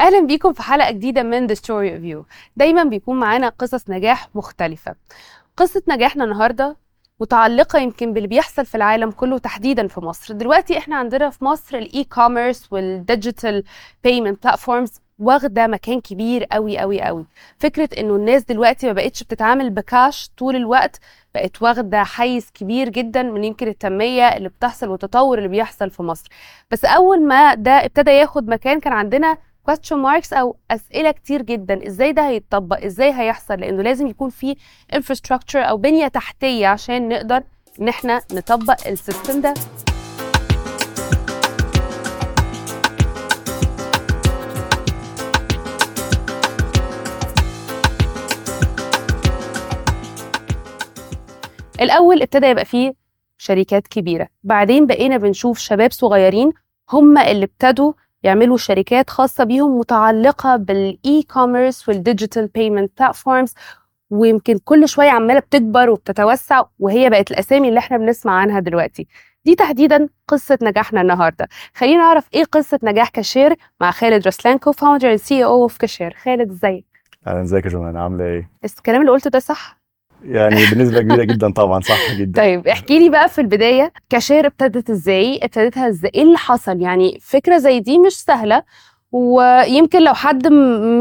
أهلا بيكم في حلقة جديدة من The Story of You. دايما بيكون معانا قصص نجاح مختلفة. قصة نجاحنا النهارده متعلقة يمكن باللي بيحصل في العالم كله تحديدا في مصر. دلوقتي إحنا عندنا في مصر ال e-commerce وال digital payment platforms واخدة مكان كبير قوي قوي قوي فكرة إنه الناس دلوقتي ما بقتش بتتعامل بكاش طول الوقت بقت واخدة حيز كبير جدا من يمكن التنمية اللي بتحصل والتطور اللي بيحصل في مصر. بس أول ما ده ابتدى ياخد مكان كان عندنا question marks أو أسئلة كتير جدا. إزاي ده هيتطبق؟ إزاي هيحصل؟ لأنه لازم يكون في infrastructure أو بنية تحتية عشان نقدر إن إحنا نطبق السيستم ده. الأول ابتدى يبقى فيه شركات كبيرة. بعدين بقينا بنشوف شباب صغيرين هم اللي ابتدوا يعملوا شركات خاصة بيهم متعلقة بال e-commerce وال digital payment platforms ويمكن كل شوية عمالة بتكبر وبتتوسع وهي بقت الأسامي اللي إحنا بنسمع عنها دلوقتي. دي تحديدا قصة نجاحنا النهارده. خلينا نعرف إيه قصة نجاح كاشير مع خالد رسلان co-founder and CEO of كاشير. خالد إزيك؟ أهلا إزيك يا جماعة عاملة إيه؟ الكلام اللي قلته ده صح؟ يعني بنسبة كبيرة جدا طبعا صح جدا. طيب احكي لي بقى في البداية كاشير ابتدت إزاي؟ ابتدتها إزاي؟ إيه اللي حصل؟ يعني فكرة زي دي مش سهلة ويمكن لو حد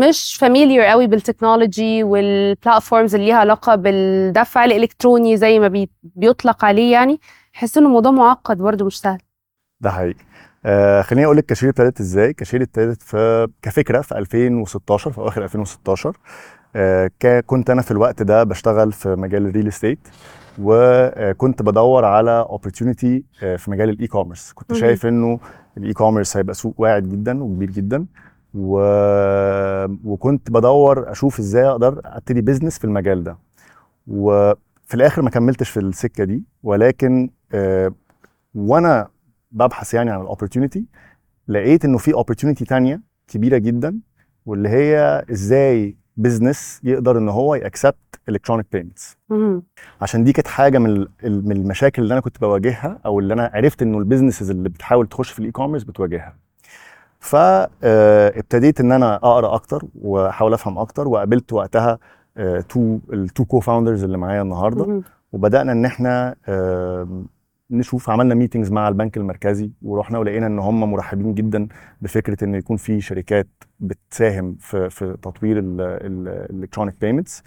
مش familiar قوي بال technology وال platforms اللي ليها علاقة بالدفع الإلكتروني زي ما بي- بيطلق عليه يعني يحس إنه الموضوع معقد برضه مش سهل. ده حقيقي. آه خليني أقول لك كاشير ابتدت إزاي؟ كاشير ابتدت في كفكرة في 2016 في أواخر 2016 آه ك- كنت أنا في الوقت ده بشتغل في مجال ال real estate وكنت بدور على opportunity في مجال ال e-commerce كنت. شايف إنه ال e-commerce هيبقى سوق واعد جدا وكبير جدا و... وكنت بدور أشوف إزاي أقدر أبتدي business في المجال ده وفي الآخر ما كملتش في السكة دي ولكن آه، وأنا ببحث يعني عن ال opportunity لقيت إنه في opportunity تانية كبيرة جدا واللي هي إزاي بزنس يقدر إن هو ي accept electronic payments. عشان دي كانت حاجة من من المشاكل اللي أنا كنت بواجهها أو اللي أنا عرفت إنه ال business ز اللي بتحاول تخش في ال e-commerce بتواجهها فابتديت إن أنا أقرأ أكتر وأحاول أفهم أكتر وقابلت وقتها two ال two co-founders اللي معايا النهارده. وبدأنا إن إحنا نشوف عملنا meetings مع البنك المركزي ورحنا ولقينا إن هم مرحبين جدا بفكرة إن يكون في شركات بتساهم في في تطوير ال electronic payments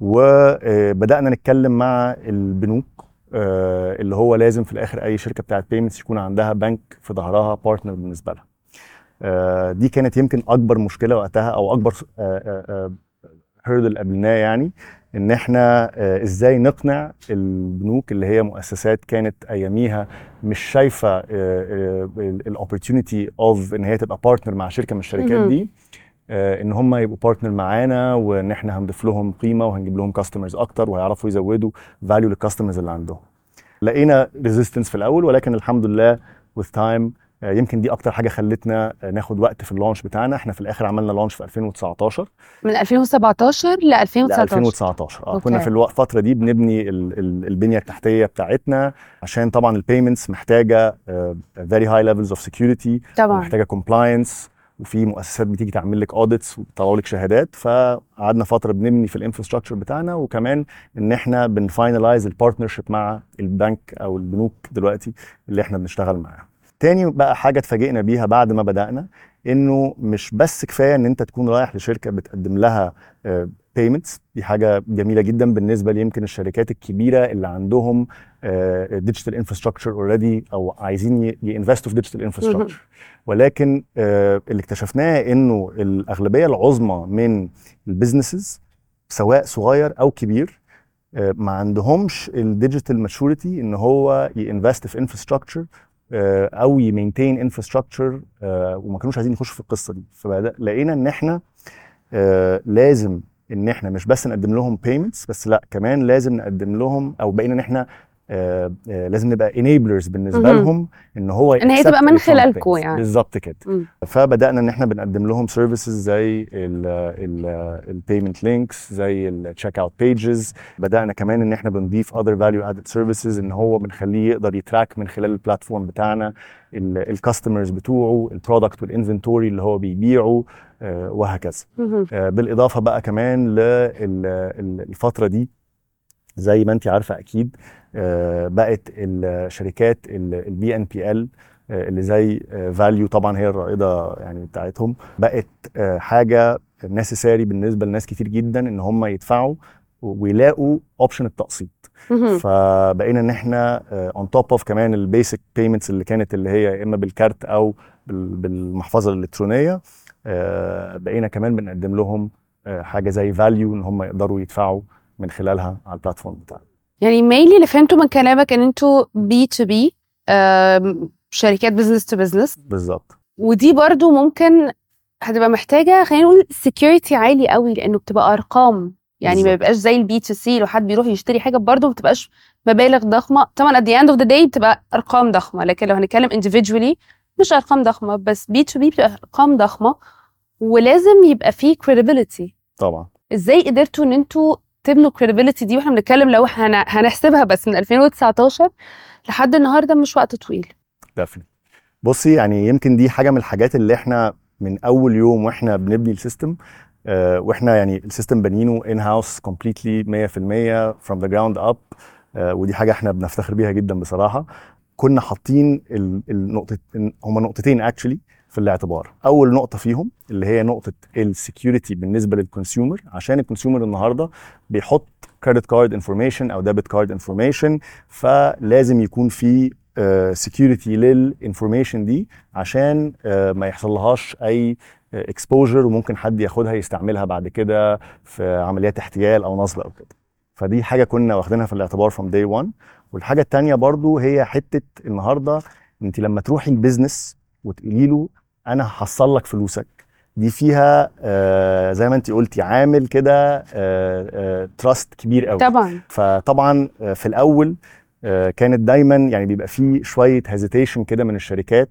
وبدأنا نتكلم مع البنوك آه، اللي هو لازم في الآخر أي شركة بتاعت payments يكون عندها بنك في ظهرها partner بالنسبة لها. آه، دي كانت يمكن أكبر مشكلة وقتها أو أكبر hurdle قابلناه يعني. إن إحنا آه، إزاي نقنع البنوك اللي هي مؤسسات كانت أياميها مش شايفة ال opportunity of إن هي تبقى partner مع شركة من الشركات. دي آه، إن هم يبقوا partner معانا وإن إحنا هنضيف لهم قيمة وهنجيب لهم customers أكتر وهيعرفوا يزودوا value لل customers اللي عندهم لقينا resistance في الأول ولكن الحمد لله with time آه، يمكن دي أكتر حاجة خلتنا آه، ناخد وقت في ال launch بتاعنا. إحنا في الآخر عملنا launch في 2019 من 2017 ل ل 2019 2019 آه okay. كنا في الفترة دي بنبني ال- ال- البنية التحتية بتاعتنا عشان طبعا ال payments محتاجة very high levels of security طبعا. محتاجه compliance وفي مؤسسات بتيجي تعمل لك audits وبتطلع لك شهادات. فقعدنا فترة بنبني في ال infrastructure بتاعنا. وكمان إن إحنا بن finalize ال partnership مع البنك أو البنوك دلوقتي اللي إحنا بنشتغل معاها. تاني بقى حاجة اتفاجئنا بيها بعد ما بدأنا إنه مش بس كفاية إن أنت تكون رايح لشركة بتقدم لها payments دي حاجة جميلة جدا بالنسبة ليمكن الشركات الكبيرة اللي عندهم digital infrastructure already أو عايزين ي invest وا في digital infrastructure ولكن آه، اللي اكتشفناه إنه الأغلبية العظمى من ال businesses سواء صغير أو كبير آه، ما عندهمش ال digital maturity إن هو ي invest في infrastructure أو ي maintain infrastructure وما كانوش عايزين يخشوا في القصة دي. فلقينا إن إحنا آه، لازم إن إحنا مش بس نقدم لهم payments بس لأ كمان لازم نقدم لهم أو بقينا إن إحنا آه، آه، لازم نبقى enablers بالنسبة مهم. لهم إن هو إن هي تبقى من payments. يعني. بالظبط كده مم. فبدأنا إن إحنا بنقدم لهم services زي ال payment links زي ال checkout pages بدأنا كمان إن إحنا بنضيف other value added services إن هو بنخليه يقدر ي track من خلال ال platform بتاعنا ال customers بتوعه ال product وال inventory اللي هو بيبيعه آه، وهكذا بالإضافة بقى كمان للفتره دي زي ما انت عارفة أكيد آه، بقت الشركات ال BNPL اللي زي valU طبعا هي الرائدة يعني بتاعتهم بقت آه، حاجة necessary بالنسبة لناس كتير جدا إن هم يدفعوا ويلاقوا option التقسيط. فبقينا إن إحنا on top of كمان ال basic payments اللي كانت اللي هي يا إما بال card أو بال- بالمحفظة الإلكترونية آه، بقينا كمان بنقدم لهم آه، حاجة زي valU إن هم يقدروا يدفعوا من خلالها على ال platform بتاعنا. يعني mainly اللي فهمته من كلامك إن أنتوا B2B شركات business to business بالظبط. ودي برضو ممكن هتبقى محتاجة خلينا نقول security عالي قوي لأنه بتبقى أرقام. يعني ما بالظبط. بيبقاش زي ال B2C لو حد بيروح يشتري حاجة برضو ما بتبقاش مبالغ ضخمة. طبعا at the end of the day بتبقى أرقام ضخمة لكن لو هنتكلم individually مش أرقام ضخمة بس B2B بتبقى أرقام ضخمة. ولازم يبقى فيه credibility. طبعا. إزاي قدرتوا إن أنتوا تبنوا credibility دي وإحنا بنتكلم لو هن- هنحسبها بس من 2019 لحد النهارده مش وقت طويل. definitely بصي يعني يمكن دي حاجة من الحاجات اللي إحنا من أول يوم وإحنا بنبني ال system آه، وإحنا يعني ال system بنينه in-house completely 100% from the ground up آه، ودي حاجة إحنا بنفتخر بيها جدا بصراحة. كنا حاطين ال- النقطه هما نقطتين actually في الاعتبار. أول نقطة فيهم اللي هي نقطة ال security بالنسبة لل consumer عشان ال consumer النهارده بيحط credit card information أو debit card information فلازم يكون في security لل information دي عشان آه، ما يحصلهاش أي exposure وممكن حد ياخدها يستعملها بعد كده في عمليات احتيال أو نصب أو كده. فدي حاجة كنا واخدينها في الاعتبار from day one. والحاجة التانية برضو هي حتة النهارده أنت لما تروحي ال business وتقولي له أنا هحصل لك فلوسك. دي فيها آه زي ما انت قلتي عامل كده trust كبير قوي. طبعا. فطبعا آه، في الأول آه، كانت دايما يعني بيبقى في شوية hesitation كده من الشركات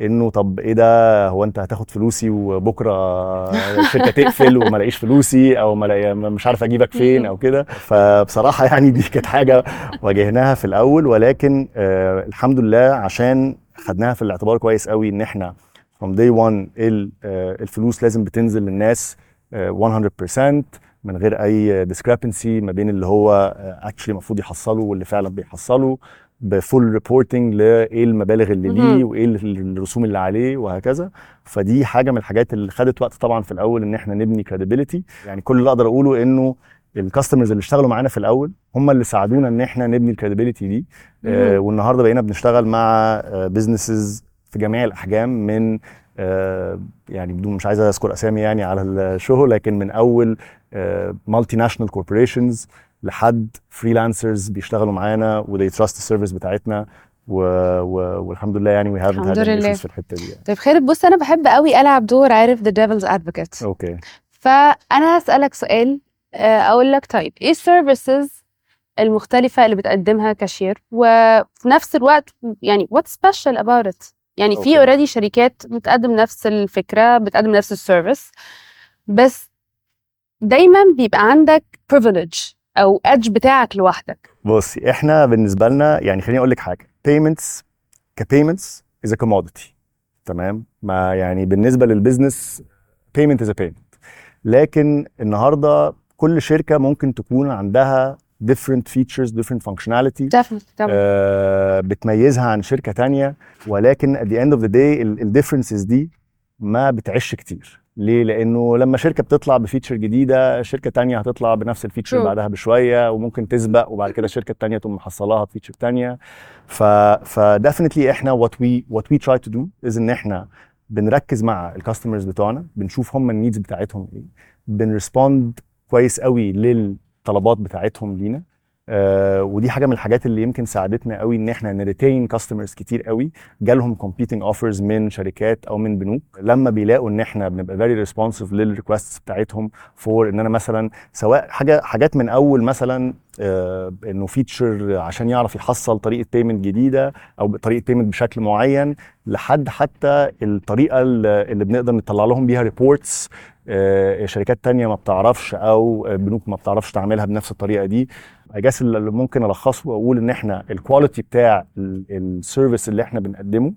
إنه طب إيه ده؟ هو أنت هتاخد فلوسي وبكرة الشركة تقفل وما ألاقيش فلوسي أو ما مش عارف أجيبك فين أو كده؟ فبصراحة يعني دي كانت حاجة واجهناها في الأول ولكن آه الحمد لله عشان خدناها في الاعتبار كويس قوي إن إحنا from day one آه، الفلوس لازم بتنزل للناس آه، 100% من غير أي discrepancy ما بين اللي هو actually المفروض يحصله واللي فعلا بيحصله ب full reporting لايه المبالغ اللي ليه. وإيه ال- الرسوم اللي عليه وهكذا فدي حاجة من الحاجات اللي خدت وقت طبعا في الأول إن إحنا نبني credibility يعني كل اللي أقدر أقوله إنه ال customers اللي اشتغلوا معانا في الأول هم اللي ساعدونا إن إحنا نبني ال credibility دي آه. والنهاردة بقينا بنشتغل مع businesses في جميع الأحجام من آه يعني بدون مش عايز أذكر أسامي يعني على الشغل لكن من أول multinational corporations لحد freelancers بيشتغلوا معانا و they trust ال service بتاعتنا و... و... والحمد لله يعني we haven't الحمد لله. في الحتة دي يعني. طيب خالد بص أنا بحب قوي ألعب دور عارف the devil's advocate okay فأنا هسألك سؤال آه، أقول لك طيب إيه ال services المختلفة اللي بتقدمها كاشير وفي نفس الوقت يعني what's special about it يعني في. already شركات بتقدم نفس الفكرة بتقدم نفس ال service بس دايما بيبقى عندك privilege أو edge بتاعك لوحدك. بصي إحنا بالنسبة لنا يعني خليني أقول لك حاجة payments ك payments is a commodity تمام؟ ما يعني بالنسبة للبيزنس payment is a payment. لكن النهارده كل شركة ممكن تكون عندها different features different functionality definitely طبعا آه، بتميزها عن شركة تانية. ولكن at the end of the day ال differences دي ما بتعيش كتير. ليه؟ لأنه لما شركة بتطلع ب feature جديدة شركة تانية هتطلع بنفس ال feature. بعدها بشوية وممكن تسبق وبعد كده الشركة التانية تقوم محصلاها ب feature تانية. ف ف definitely إحنا what we what we try to do is إن إحنا بنركز مع ال customers بتوعنا بنشوف هم ال needs بتاعتهم إيه. بن respond كويس قوي للطلبات بتاعتهم لينا. آه ودي حاجة من الحاجات اللي يمكن ساعدتنا قوي إن إحنا ن retain customers كتير قوي. جالهم competing offers من شركات أو من بنوك. لما بيلاقوا إن إحنا بنبقى very responsive لل request بتاعتهم for إن أنا مثلا سواء حاجة حاجات من أول مثلا آه إنه feature عشان يعرف يحصل طريقة payment جديدة أو طريقة payment بشكل معين لحد حتى الطريقة اللي بنقدر نطلع لهم بيها reports شركات تانية ما بتعرفش أو بنوك ما بتعرفش تعملها بنفس الطريقة دي. اجاس اللي ممكن ألخصه وأقول إن إحنا ال quality بتاع ال service اللي إحنا بنقدمه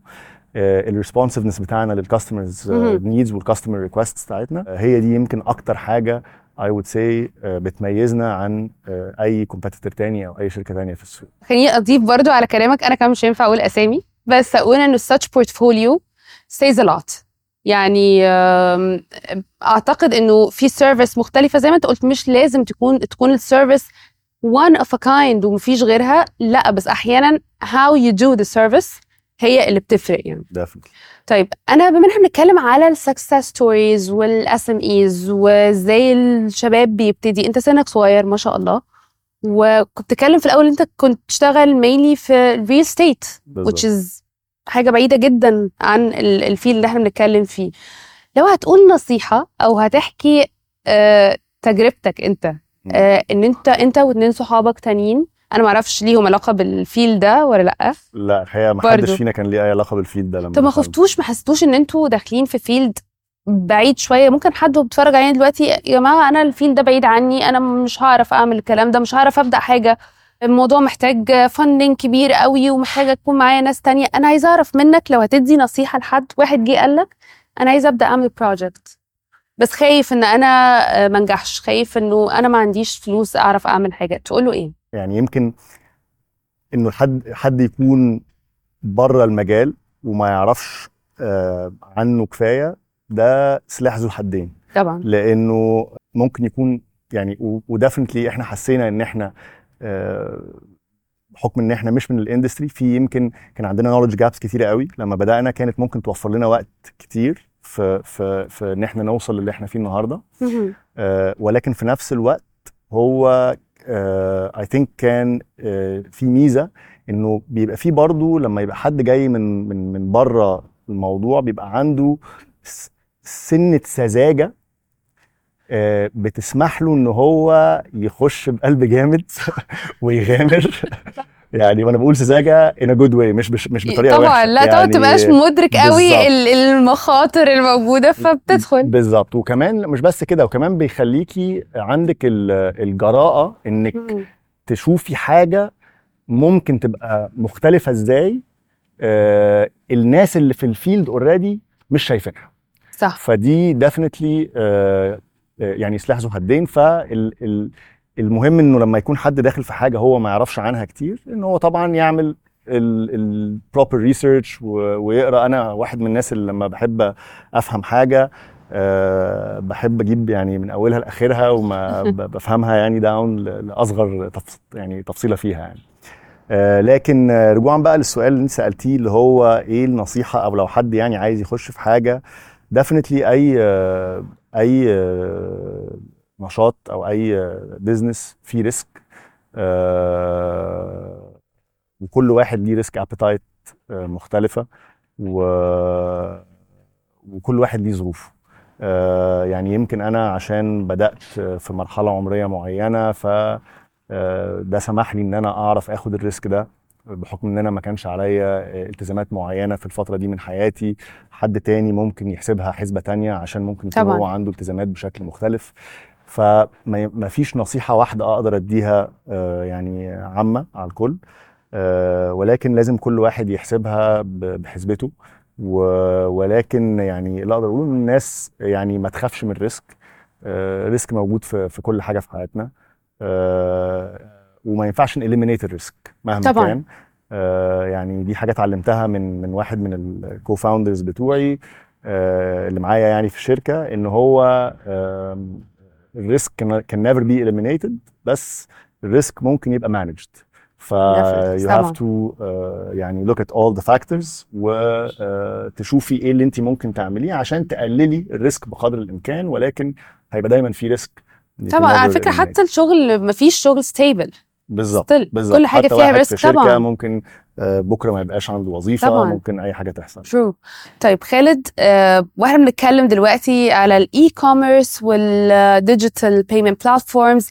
ال responsiveness بتاعنا لل customers. needs وال customer requests بتاعتنا آه، هي دي يمكن أكتر حاجة I would say بتميزنا عن آه، أي competitor تاني أو أي شركة تانية في السوق خليني أضيف برضو على كلامك أنا كمان مش هينفع أقول أسامي بس أقول انه such portfolio says a lot يعني أعتقد إنه في service مختلفة زي ما أنت قلت مش لازم تكون تكون ال service one of a kind ومفيش غيرها. لا بس أحيانا how you do the service هي اللي بتفرق يعني. Definitely. طيب أنا بما إن إحنا بنتكلم على ال success stories وال SMEs وإزاي الشباب بيبتدي أنت سنك صغير ما شاء الله وكنت بتتكلم في الأول أنت كنت تشتغل mainly في ال real estate which is حاجة بعيدة جدا عن ال- ال field اللي إحنا بنتكلم فيه. لو هتقول نصيحة أو هتحكي آه، تجربتك أنت آه، إن انت أنت واتنين صحابك تانيين أنا معرفش ليهم علاقة بال field ده ولا لأ. لا الحقيقة ما. حدش فينا كان ليه أي علاقة بال field ده لما طب ما. خفتوش ما حسيتوش إن أنتوا داخلين في field بعيد شوية؟ ممكن حد وهو بيتفرج علينا دلوقتي يا جماعة أنا ال field ده بعيد عني أنا مش هعرف أعمل الكلام ده مش هعرف أبدأ حاجة. الموضوع محتاج funding كبير قوي ومحتاجة تكون معايا ناس تانية. أنا عايزة أعرف منك لو هتدي نصيحة لحد واحد جه قال لك أنا عايزة أبدأ أعمل project بس خايف إن أنا آه، ما أنجحش. خايف إنه أنا ما عنديش فلوس أعرف أعمل حاجة. تقول له إيه؟ يعني يمكن إنه حد حد يكون بره المجال وما يعرفش آه، عنه كفاية ده سلاح ذو حدين. طبعا. لأنه ممكن يكون يعني و definitely إحنا حسينا إن إحنا آه، بحكم إن إحنا مش من ال industry في يمكن كان عندنا knowledge gaps كتيرة قوي. لما بدأنا كانت ممكن توفر لنا وقت كتير. في في في ان إحنا نوصل للي إحنا فيه النهارده. آه، ولكن في نفس الوقت هو I think كان آه، في ميزة انه بيبقى في برضه لما يبقى حد جاي من من من بره الموضوع بيبقى عنده سنة سذاجة آه، بتسمح له ان هو يخش بقلب جامد ويغامر يعني وأنا بقول سذاجة ان جود واي مش بش مش بطريقة طبعا وحشة. لا طبعا يعني تبقاش مدرك قوي المخاطر الموجودة فبتدخل. بالظبط. وكمان مش بس كده وكمان بيخليكي عندك ال- الجراءة إنك مم. تشوفي حاجة ممكن تبقى مختلفة إزاي آه الناس اللي في ال field already مش شايفينها. صح. فدي definitely آه آه، يعني سلاح ذو حدين. فالمهم إنه لما يكون حد داخل في حاجة هو ما يعرفش عنها كتير إن هو طبعا يعمل ال proper research ويقرأ. أنا واحد من الناس اللي لما بحب أفهم حاجة أه بحب أجيب يعني من أولها لآخرها وما بفهمها يعني down لأصغر يعني تفصيلة فيها يعني. أه لكن رجوعا بقى للسؤال اللي أنت سألتيه اللي هو إيه النصيحة أو لو حد يعني عايز يخش في حاجة definitely أي آه، أي آه، نشاط أو أي business فيه risk وكل واحد ليه risk appetite مختلفة و وكل واحد ليه ظروفه. آه، يعني يمكن أنا عشان بدأت في مرحلة عمرية معينة ف آه، ده سمح لي إن أنا أعرف آخد ال risk ده بحكم إن أنا ما كانش عليا التزامات معينة في الفترة دي من حياتي. حد تاني ممكن يحسبها حسبة تانية عشان ممكن يكون. هو عنده التزامات بشكل مختلف. فما ما فيش نصيحة واحدة أقدر أديها آه، يعني عامة على الكل. آه، ولكن لازم كل واحد يحسبها بحسبته. ولكن يعني اللي أقدر أقوله إن الناس يعني ما تخافش من ال risk. آه، risk موجود في في كل حاجة في حياتنا. وما ينفعش ن eliminate ال risk مهما طبعاً. كان. يعني دي حاجة اتعلمتها من من واحد من ال co-founders بتوعي اللي معايا يعني في الشركة إن هو ال risk can never be eliminated بس ال risk ممكن يبقى managed. ف have to uh, يعني look at all the factors وتشوفي إيه اللي انت ممكن تعمليه عشان تقللي ال risk بقدر الامكان ولكن هيبقى دايما في risk طبعا على فكرة حتى الشغل مفيش شغل stable بالظبط بالظبط. كل حاجة فيها risk في طبعا. ممكن آه، بكرة ما يبقاش عنده وظيفة طبعاً. ممكن أي حاجة تحصل. True طيب خالد آه، وإحنا بنتكلم دلوقتي على ال e-commerce وال digital payment platforms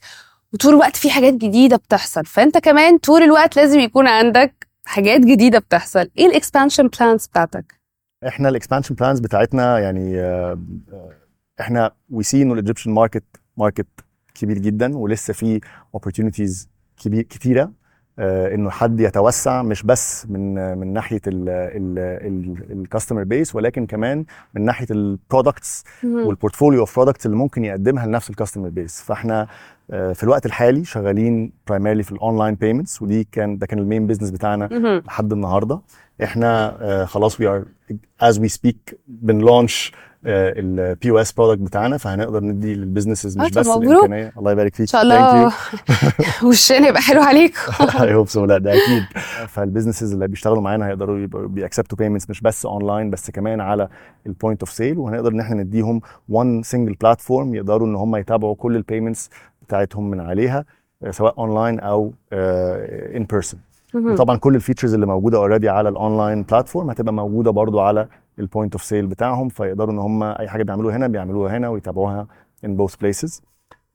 وطول الوقت في حاجات جديدة بتحصل. فأنت كمان طول الوقت لازم يكون عندك حاجات جديدة بتحصل. إيه ال expansion plans بتاعتك؟ إحنا ال expansion plans بتاعتنا يعني آه، آه، إحنا we see انه ال Egyptian market market كبير جدا ولسه في opportunities كبير كتيرة آه، إنه حد يتوسع مش بس من من ناحية ال customer base ولكن كمان من ناحية ال products. وال portfolio of products اللي ممكن يقدمها لنفس ال customer base فإحنا آه، في الوقت الحالي شغالين primarily في ال online payments ودي كان ده كان ال main business بتاعنا. لحد النهارده إحنا آه، خلاص we are as we speak بن launch ال POS product بتاعنا فهنقدر ندي لل businesses آه، مش طب بس. الامكانيه الله يبارك فيك. إن شاء الله. وشنا يبقى حلو عليكم. I hope سو لا ده أكيد. فال businesses اللي بيشتغلوا معانا هيقدروا يبقوا بيأكسبتوا payments مش بس اونلاين بس كمان على ال point of sale وهنقدر إن إحنا نديهم one single platform يقدروا إن هم يتابعوا كل ال payments بتاعتهم من عليها آه، سواء اونلاين أو in person مهم. وطبعا كل ال features اللي موجودة already على ال online platform هتبقى موجودة برضو على ال point of sale بتاعهم فيقدروا إن هم أي حاجة بيعملوها هنا بيعملوها هنا ويتابعوها in both places.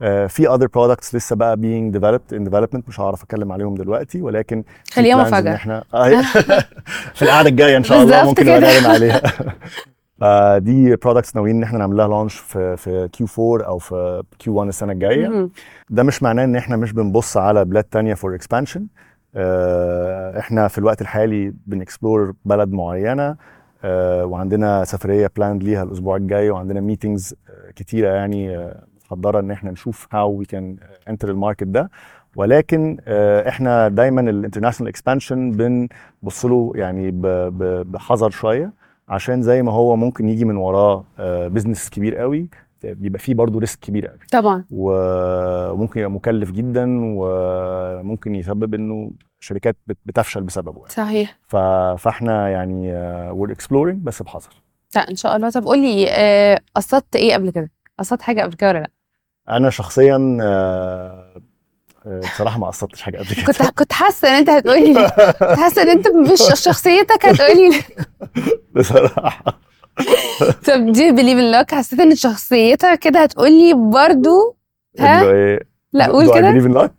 آه، في other products لسه بقى being developed in development مش هعرف أتكلم عليهم دلوقتي ولكن خليها مفاجأة. إحنا آه، في القعدة الجاية إن شاء الله ممكن نعلن عليها. فدي products ناويين إن إحنا نعمل لها launch في في Q 4 أو في Q 1 السنة الجاية. ده مش معناه إن إحنا مش بنبص على بلاد تانية for expansion إحنا في الوقت الحالي بن explore بلد معينة. آه، وعندنا سفرية planned ليها الأسبوع الجاي وعندنا meetings كتيرة يعني آه، متحضره إن إحنا نشوف how we can enter ال market ده. ولكن آه، إحنا دايما ال international expansion بنبص له يعني بحذر شوية عشان زي ما هو ممكن يجي من وراه business كبير قوي بيبقى فيه برضه risk كبير قوي. طبعا. وممكن يبقى مكلف جدا وممكن يسبب إنه شركات بت- بتفشل بسببه يعني. صحيح. ف- فاحنا يعني we're exploring بس بحذر. لا إن شاء الله. طب قولي آه، قصدت إيه قبل كده؟ قصدت حاجة قبل كده ولا لأ؟ أنا شخصيا آه، آه، بصراحة ما قصدتش حاجة قبل كده. كنت كنت حاسة إن أنت هتقولي لي كنت حاسة إن أنت مش شخصيتك هتقولي لي. بصراحة. طب دي بليف ان لك حسيت إن شخصيتك كده هتقولي برضو ها؟ إيه، لا قول كده. luck؟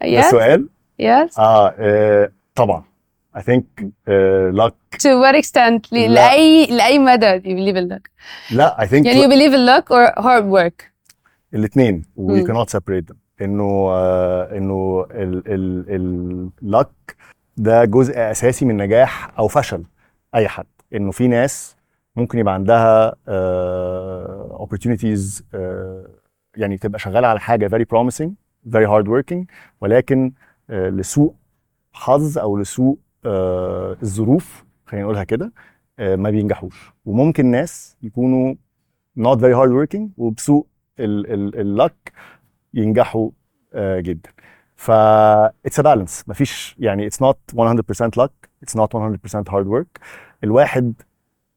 ده يس السؤال يس آه آه، طبعا. I think آه، luck to what extent? ل- لا. لأي لأي مدى you believe in luck? لا I think يعني you believe in luck or hard work? الاثنين we مم. cannot separate them. إنه آه إنه ال ال اللك ده جزء أساسي من نجاح أو فشل أي حد. إنه في ناس ممكن يبقى عندها آه opportunities آه يعني تبقى شغالة على حاجة very promising very hard working ولكن لسوء حظ أو لسوء آه الظروف خلينا نقولها كده آه ما بينجحوش. وممكن ناس يكونوا not very hard working وبسوء ال luck ينجحوا آه، جدا. ف it's a balance. مفيش يعني it's not 100% luck it's not 100% hard work. الواحد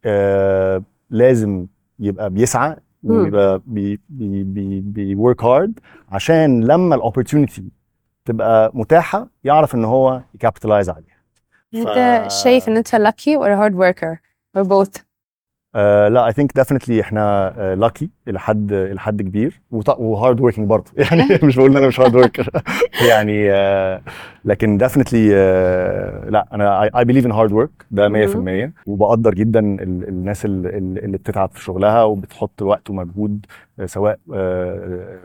آه لازم يبقى بيسعى. ويبقى بي بي بي بي work hard عشان لما ال opportunity تبقى متاحة يعرف إن هو ي capitalize عليها. أنت شايف إن أنت or a hard worker or both آه لا I think definitely إحنا lucky إلى حد إلى حد كبير. و hard working برضه. يعني مش بقول إن أنا مش hard worker يعني آه لكن definitely لا أنا I believe in hard work ده 100% وبقدر جدا ال- الناس ال- ال- اللي بتتعب في شغلها وبتحط وقت ومجهود آه، سواء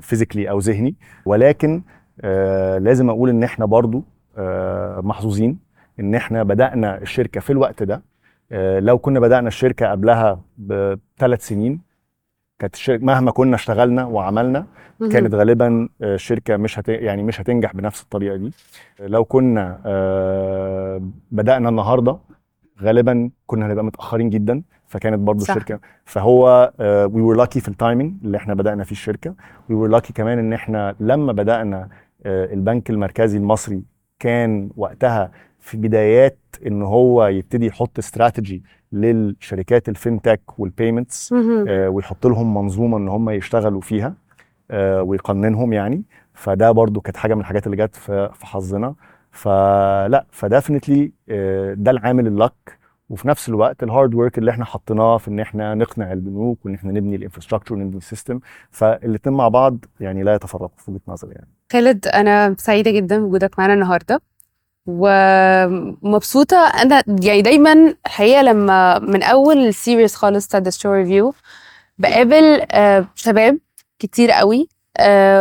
physically أو ذهني. ولكن آه، لازم أقول إن إحنا برضو آه، محظوظين إن إحنا بدأنا الشركة في الوقت ده. آه، لو كنا بدأنا الشركة قبلها بثلاث سنين كانت الشركة مهما كنا اشتغلنا وعملنا كانت غالبا الشركة مش هت يعني مش هتنجح بنفس الطريقة دي. لو كنا بدأنا النهاردة غالبا كنا هنبقى متأخرين جدا. فكانت برضو صح. الشركة فهو we were lucky في ال timing اللي إحنا بدأنا فيه الشركة. we were lucky كمان إن إحنا لما بدأنا آه، البنك المركزي المصري كان وقتها في بدايات إن هو يبتدي يحط استراتيجي للشركات ال fintech وال payments. آه، ويحط لهم منظومة إن هم يشتغلوا فيها آه، ويقننهم يعني. فده برضو كانت حاجة من الحاجات اللي جت في حظنا. فلا ف definitely ده العامل ال luck وفي نفس الوقت ال hard work اللي إحنا حطيناه في إن إحنا نقنع البنوك وإن إحنا نبني ال infrastructure ونبني ال system فالاثنين مع بعض يعني لا يتفرقوا في وجهة نظري يعني. خالد أنا سعيدة جدا بوجودك معانا النهارده ومبسوطة أنا يعني دايما الحقيقة لما من أول ال series خالص بتاع The Story of You بقابل آه، شباب كتير قوي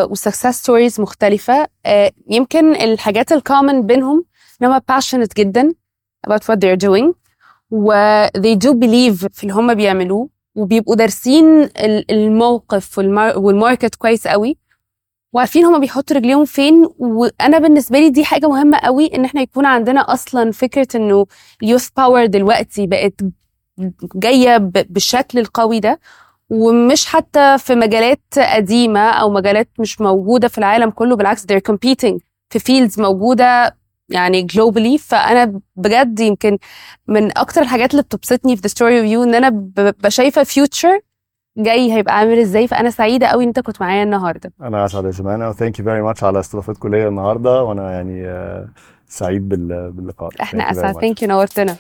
و success stories مختلفة آه، يمكن الحاجات ال common بينهم إن هم passionate جدا about what they're doing. و they do believe في اللي هم بيعملوه وبيبقوا دارسين ال- الموقف وال mar- وال market كويس قوي. وعارفين هما بيحطوا رجليهم فين وأنا بالنسبة لي دي حاجة مهمة قوي إن إحنا يكون عندنا أصلا فكرة إنه ال youth power دلوقتي بقت جاية بالشكل القوي ده. ومش حتى في مجالات قديمة أو مجالات مش موجودة في العالم كله بالعكس they're competing في fields موجودة يعني globally. فأنا بجد يمكن من أكتر الحاجات اللي بتبسطني في the story of you إن أنا ببقى شايفة future جاي هيبقى عامل إزاي. فأنا سعيدة قوي إن أنت كنت معايا النهارده. أنا أسعد يا جماعة و thank you very much على استضافتكم ليا النهارده. وأنا يعني آه، سعيد بال- باللقاء. إحنا Thank you very أسعد. ثانك يو نورتنا.